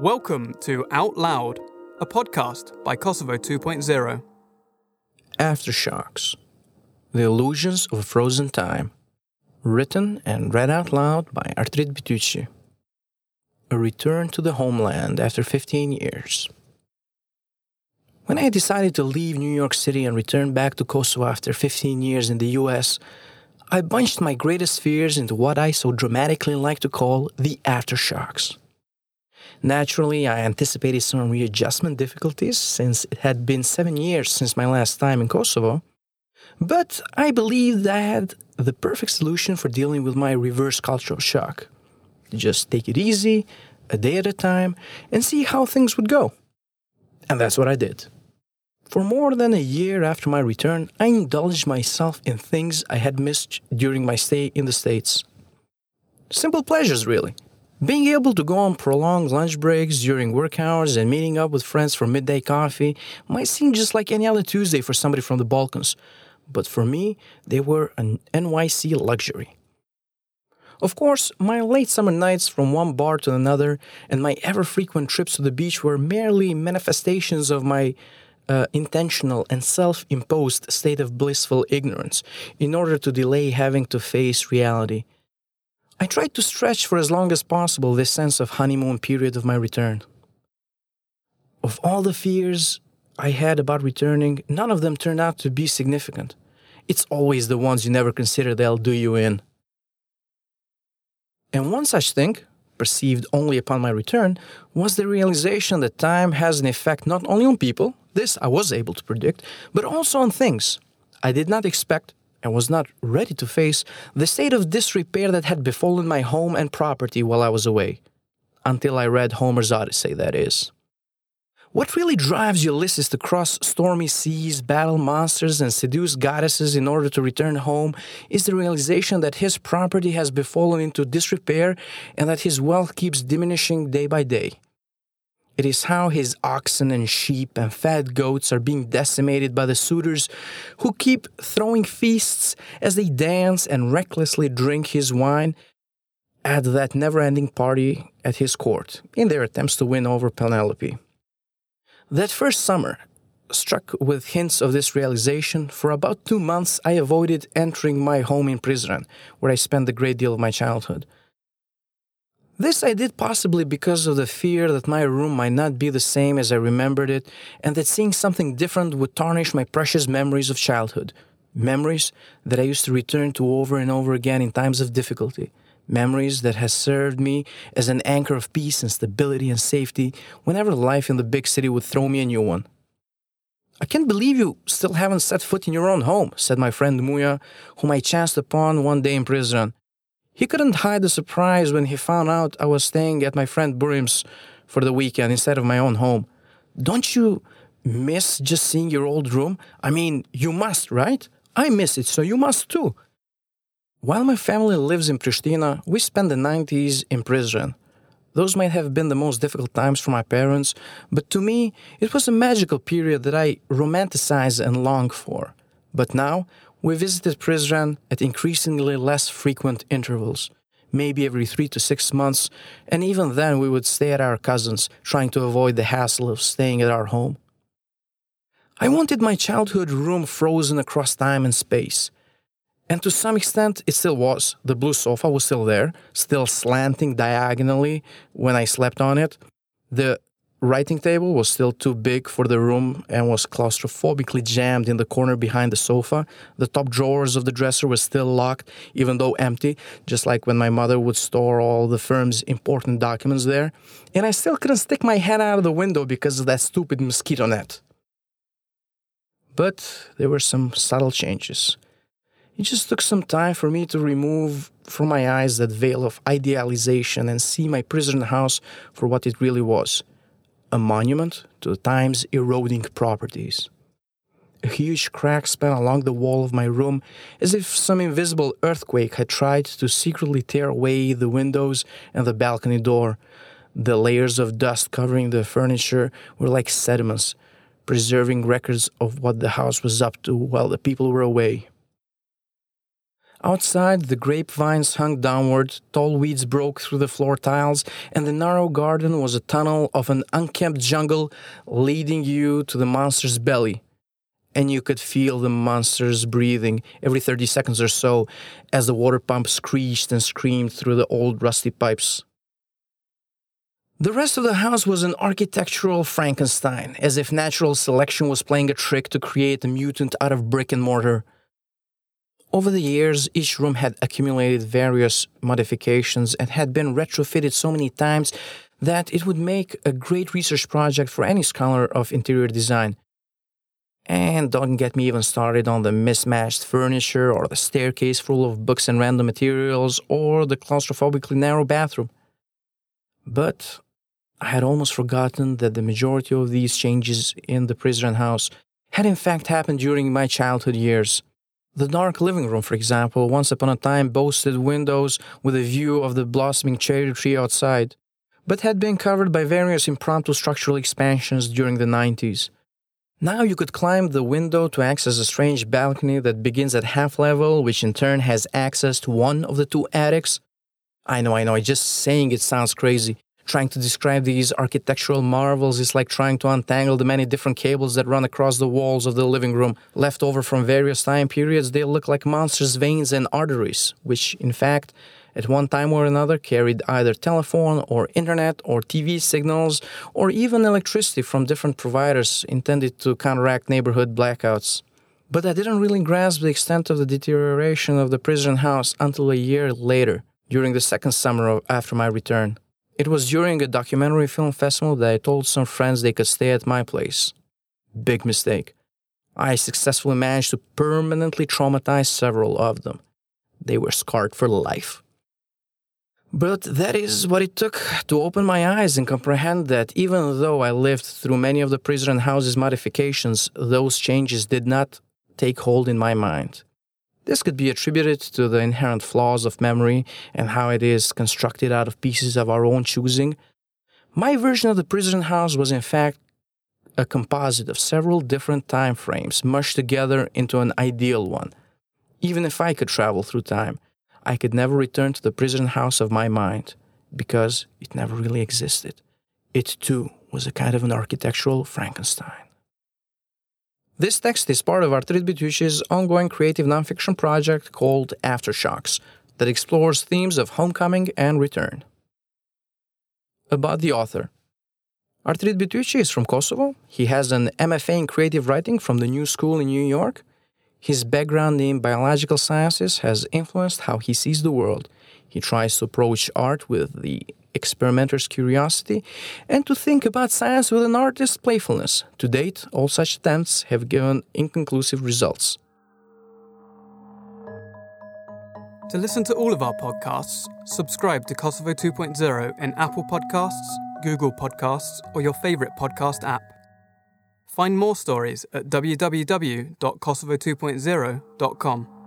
Welcome to Out Loud, a podcast by Kosovo 2.0. Aftershocks The Illusions of Frozen Time. Written and read out loud by Artrit Bytyçi. A return to the homeland after 15 years. When I decided to leave New York City and return back to Kosovo after 15 years in the US, I bunched my greatest fears into what I so dramatically like to call the aftershocks. Naturally, I anticipated some readjustment difficulties since it had been seven years since my last time in Kosovo, but I believed I had the perfect solution for dealing with my reverse cultural shock. Just take it easy, a day at a time, and see how things would go. And that's what I did. For more than a year after my return, I indulged myself in things I had missed during my stay in the States. Simple pleasures, really. Being able to go on prolonged lunch breaks during work hours and meeting up with friends for midday coffee might seem just like any other Tuesday for somebody from the Balkans, but for me, they were an NYC luxury. Of course, my late summer nights from one bar to another and my ever frequent trips to the beach were merely manifestations of my uh, intentional and self imposed state of blissful ignorance in order to delay having to face reality. I tried to stretch for as long as possible this sense of honeymoon period of my return. Of all the fears I had about returning, none of them turned out to be significant. It's always the ones you never consider they'll do you in. And one such thing, perceived only upon my return, was the realization that time has an effect not only on people, this I was able to predict, but also on things. I did not expect and was not ready to face the state of disrepair that had befallen my home and property while I was away. Until I read Homer's Odyssey, that is. What really drives Ulysses to cross stormy seas, battle monsters, and seduce goddesses in order to return home is the realization that his property has befallen into disrepair and that his wealth keeps diminishing day by day. It is how his oxen and sheep and fat goats are being decimated by the suitors who keep throwing feasts as they dance and recklessly drink his wine at that never ending party at his court in their attempts to win over Penelope. That first summer, struck with hints of this realization, for about two months I avoided entering my home in Prizren, where I spent a great deal of my childhood. This I did possibly because of the fear that my room might not be the same as I remembered it, and that seeing something different would tarnish my precious memories of childhood. Memories that I used to return to over and over again in times of difficulty. Memories that has served me as an anchor of peace and stability and safety whenever life in the big city would throw me a new one. I can't believe you still haven't set foot in your own home, said my friend Muya, whom I chanced upon one day in Prizren. He couldn't hide the surprise when he found out I was staying at my friend Burim's for the weekend instead of my own home. Don't you miss just seeing your old room? I mean, you must, right? I miss it, so you must too. While my family lives in Pristina, we spent the 90s in Prizren. Those might have been the most difficult times for my parents, but to me, it was a magical period that I romanticize and long for. But now, we visited Prizren at increasingly less frequent intervals, maybe every three to six months, and even then we would stay at our cousins, trying to avoid the hassle of staying at our home. I wanted my childhood room frozen across time and space. And to some extent, it still was. The blue sofa was still there, still slanting diagonally when I slept on it. The writing table was still too big for the room and was claustrophobically jammed in the corner behind the sofa. The top drawers of the dresser were still locked, even though empty, just like when my mother would store all the firm's important documents there. And I still couldn't stick my head out of the window because of that stupid mosquito net. But there were some subtle changes. It just took some time for me to remove from my eyes that veil of idealization and see my prison house for what it really was a monument to the time's eroding properties. A huge crack span along the wall of my room, as if some invisible earthquake had tried to secretly tear away the windows and the balcony door. The layers of dust covering the furniture were like sediments, preserving records of what the house was up to while the people were away. Outside, the grapevines hung downward, tall weeds broke through the floor tiles, and the narrow garden was a tunnel of an unkempt jungle leading you to the monster's belly. And you could feel the monsters breathing every 30 seconds or so as the water pump screeched and screamed through the old rusty pipes. The rest of the house was an architectural Frankenstein, as if natural selection was playing a trick to create a mutant out of brick and mortar. Over the years, each room had accumulated various modifications and had been retrofitted so many times that it would make a great research project for any scholar of interior design. And don't get me even started on the mismatched furniture or the staircase full of books and random materials or the claustrophobically narrow bathroom. But I had almost forgotten that the majority of these changes in the prison house had in fact happened during my childhood years. The dark living room, for example, once upon a time boasted windows with a view of the blossoming cherry tree outside, but had been covered by various impromptu structural expansions during the 90s. Now you could climb the window to access a strange balcony that begins at half level, which in turn has access to one of the two attics. I know, I know, just saying it sounds crazy, Trying to describe these architectural marvels is like trying to untangle the many different cables that run across the walls of the living room. Left over from various time periods, they look like monstrous veins and arteries, which, in fact, at one time or another carried either telephone or internet or TV signals or even electricity from different providers intended to counteract neighborhood blackouts. But I didn't really grasp the extent of the deterioration of the prison house until a year later, during the second summer after my return. It was during a documentary film festival that I told some friends they could stay at my place. Big mistake. I successfully managed to permanently traumatize several of them. They were scarred for life. But that is what it took to open my eyes and comprehend that even though I lived through many of the prison house's modifications, those changes did not take hold in my mind. This could be attributed to the inherent flaws of memory and how it is constructed out of pieces of our own choosing. My version of the prison house was, in fact, a composite of several different time frames mushed together into an ideal one. Even if I could travel through time, I could never return to the prison house of my mind because it never really existed. It too was a kind of an architectural Frankenstein. This text is part of Artrit Bytyçi's ongoing creative nonfiction project called Aftershocks that explores themes of homecoming and return. About the author Artrit Bytyçi is from Kosovo. He has an MFA in creative writing from the New School in New York. His background in biological sciences has influenced how he sees the world. He tries to approach art with the experimenter's curiosity, and to think about science with an artist's playfulness. To date, all such attempts have given inconclusive results. To listen to all of our podcasts, subscribe to Kosovo 2.0 in Apple Podcasts, Google Podcasts, or your favorite podcast app. Find more stories at www.kosovo2.0.com.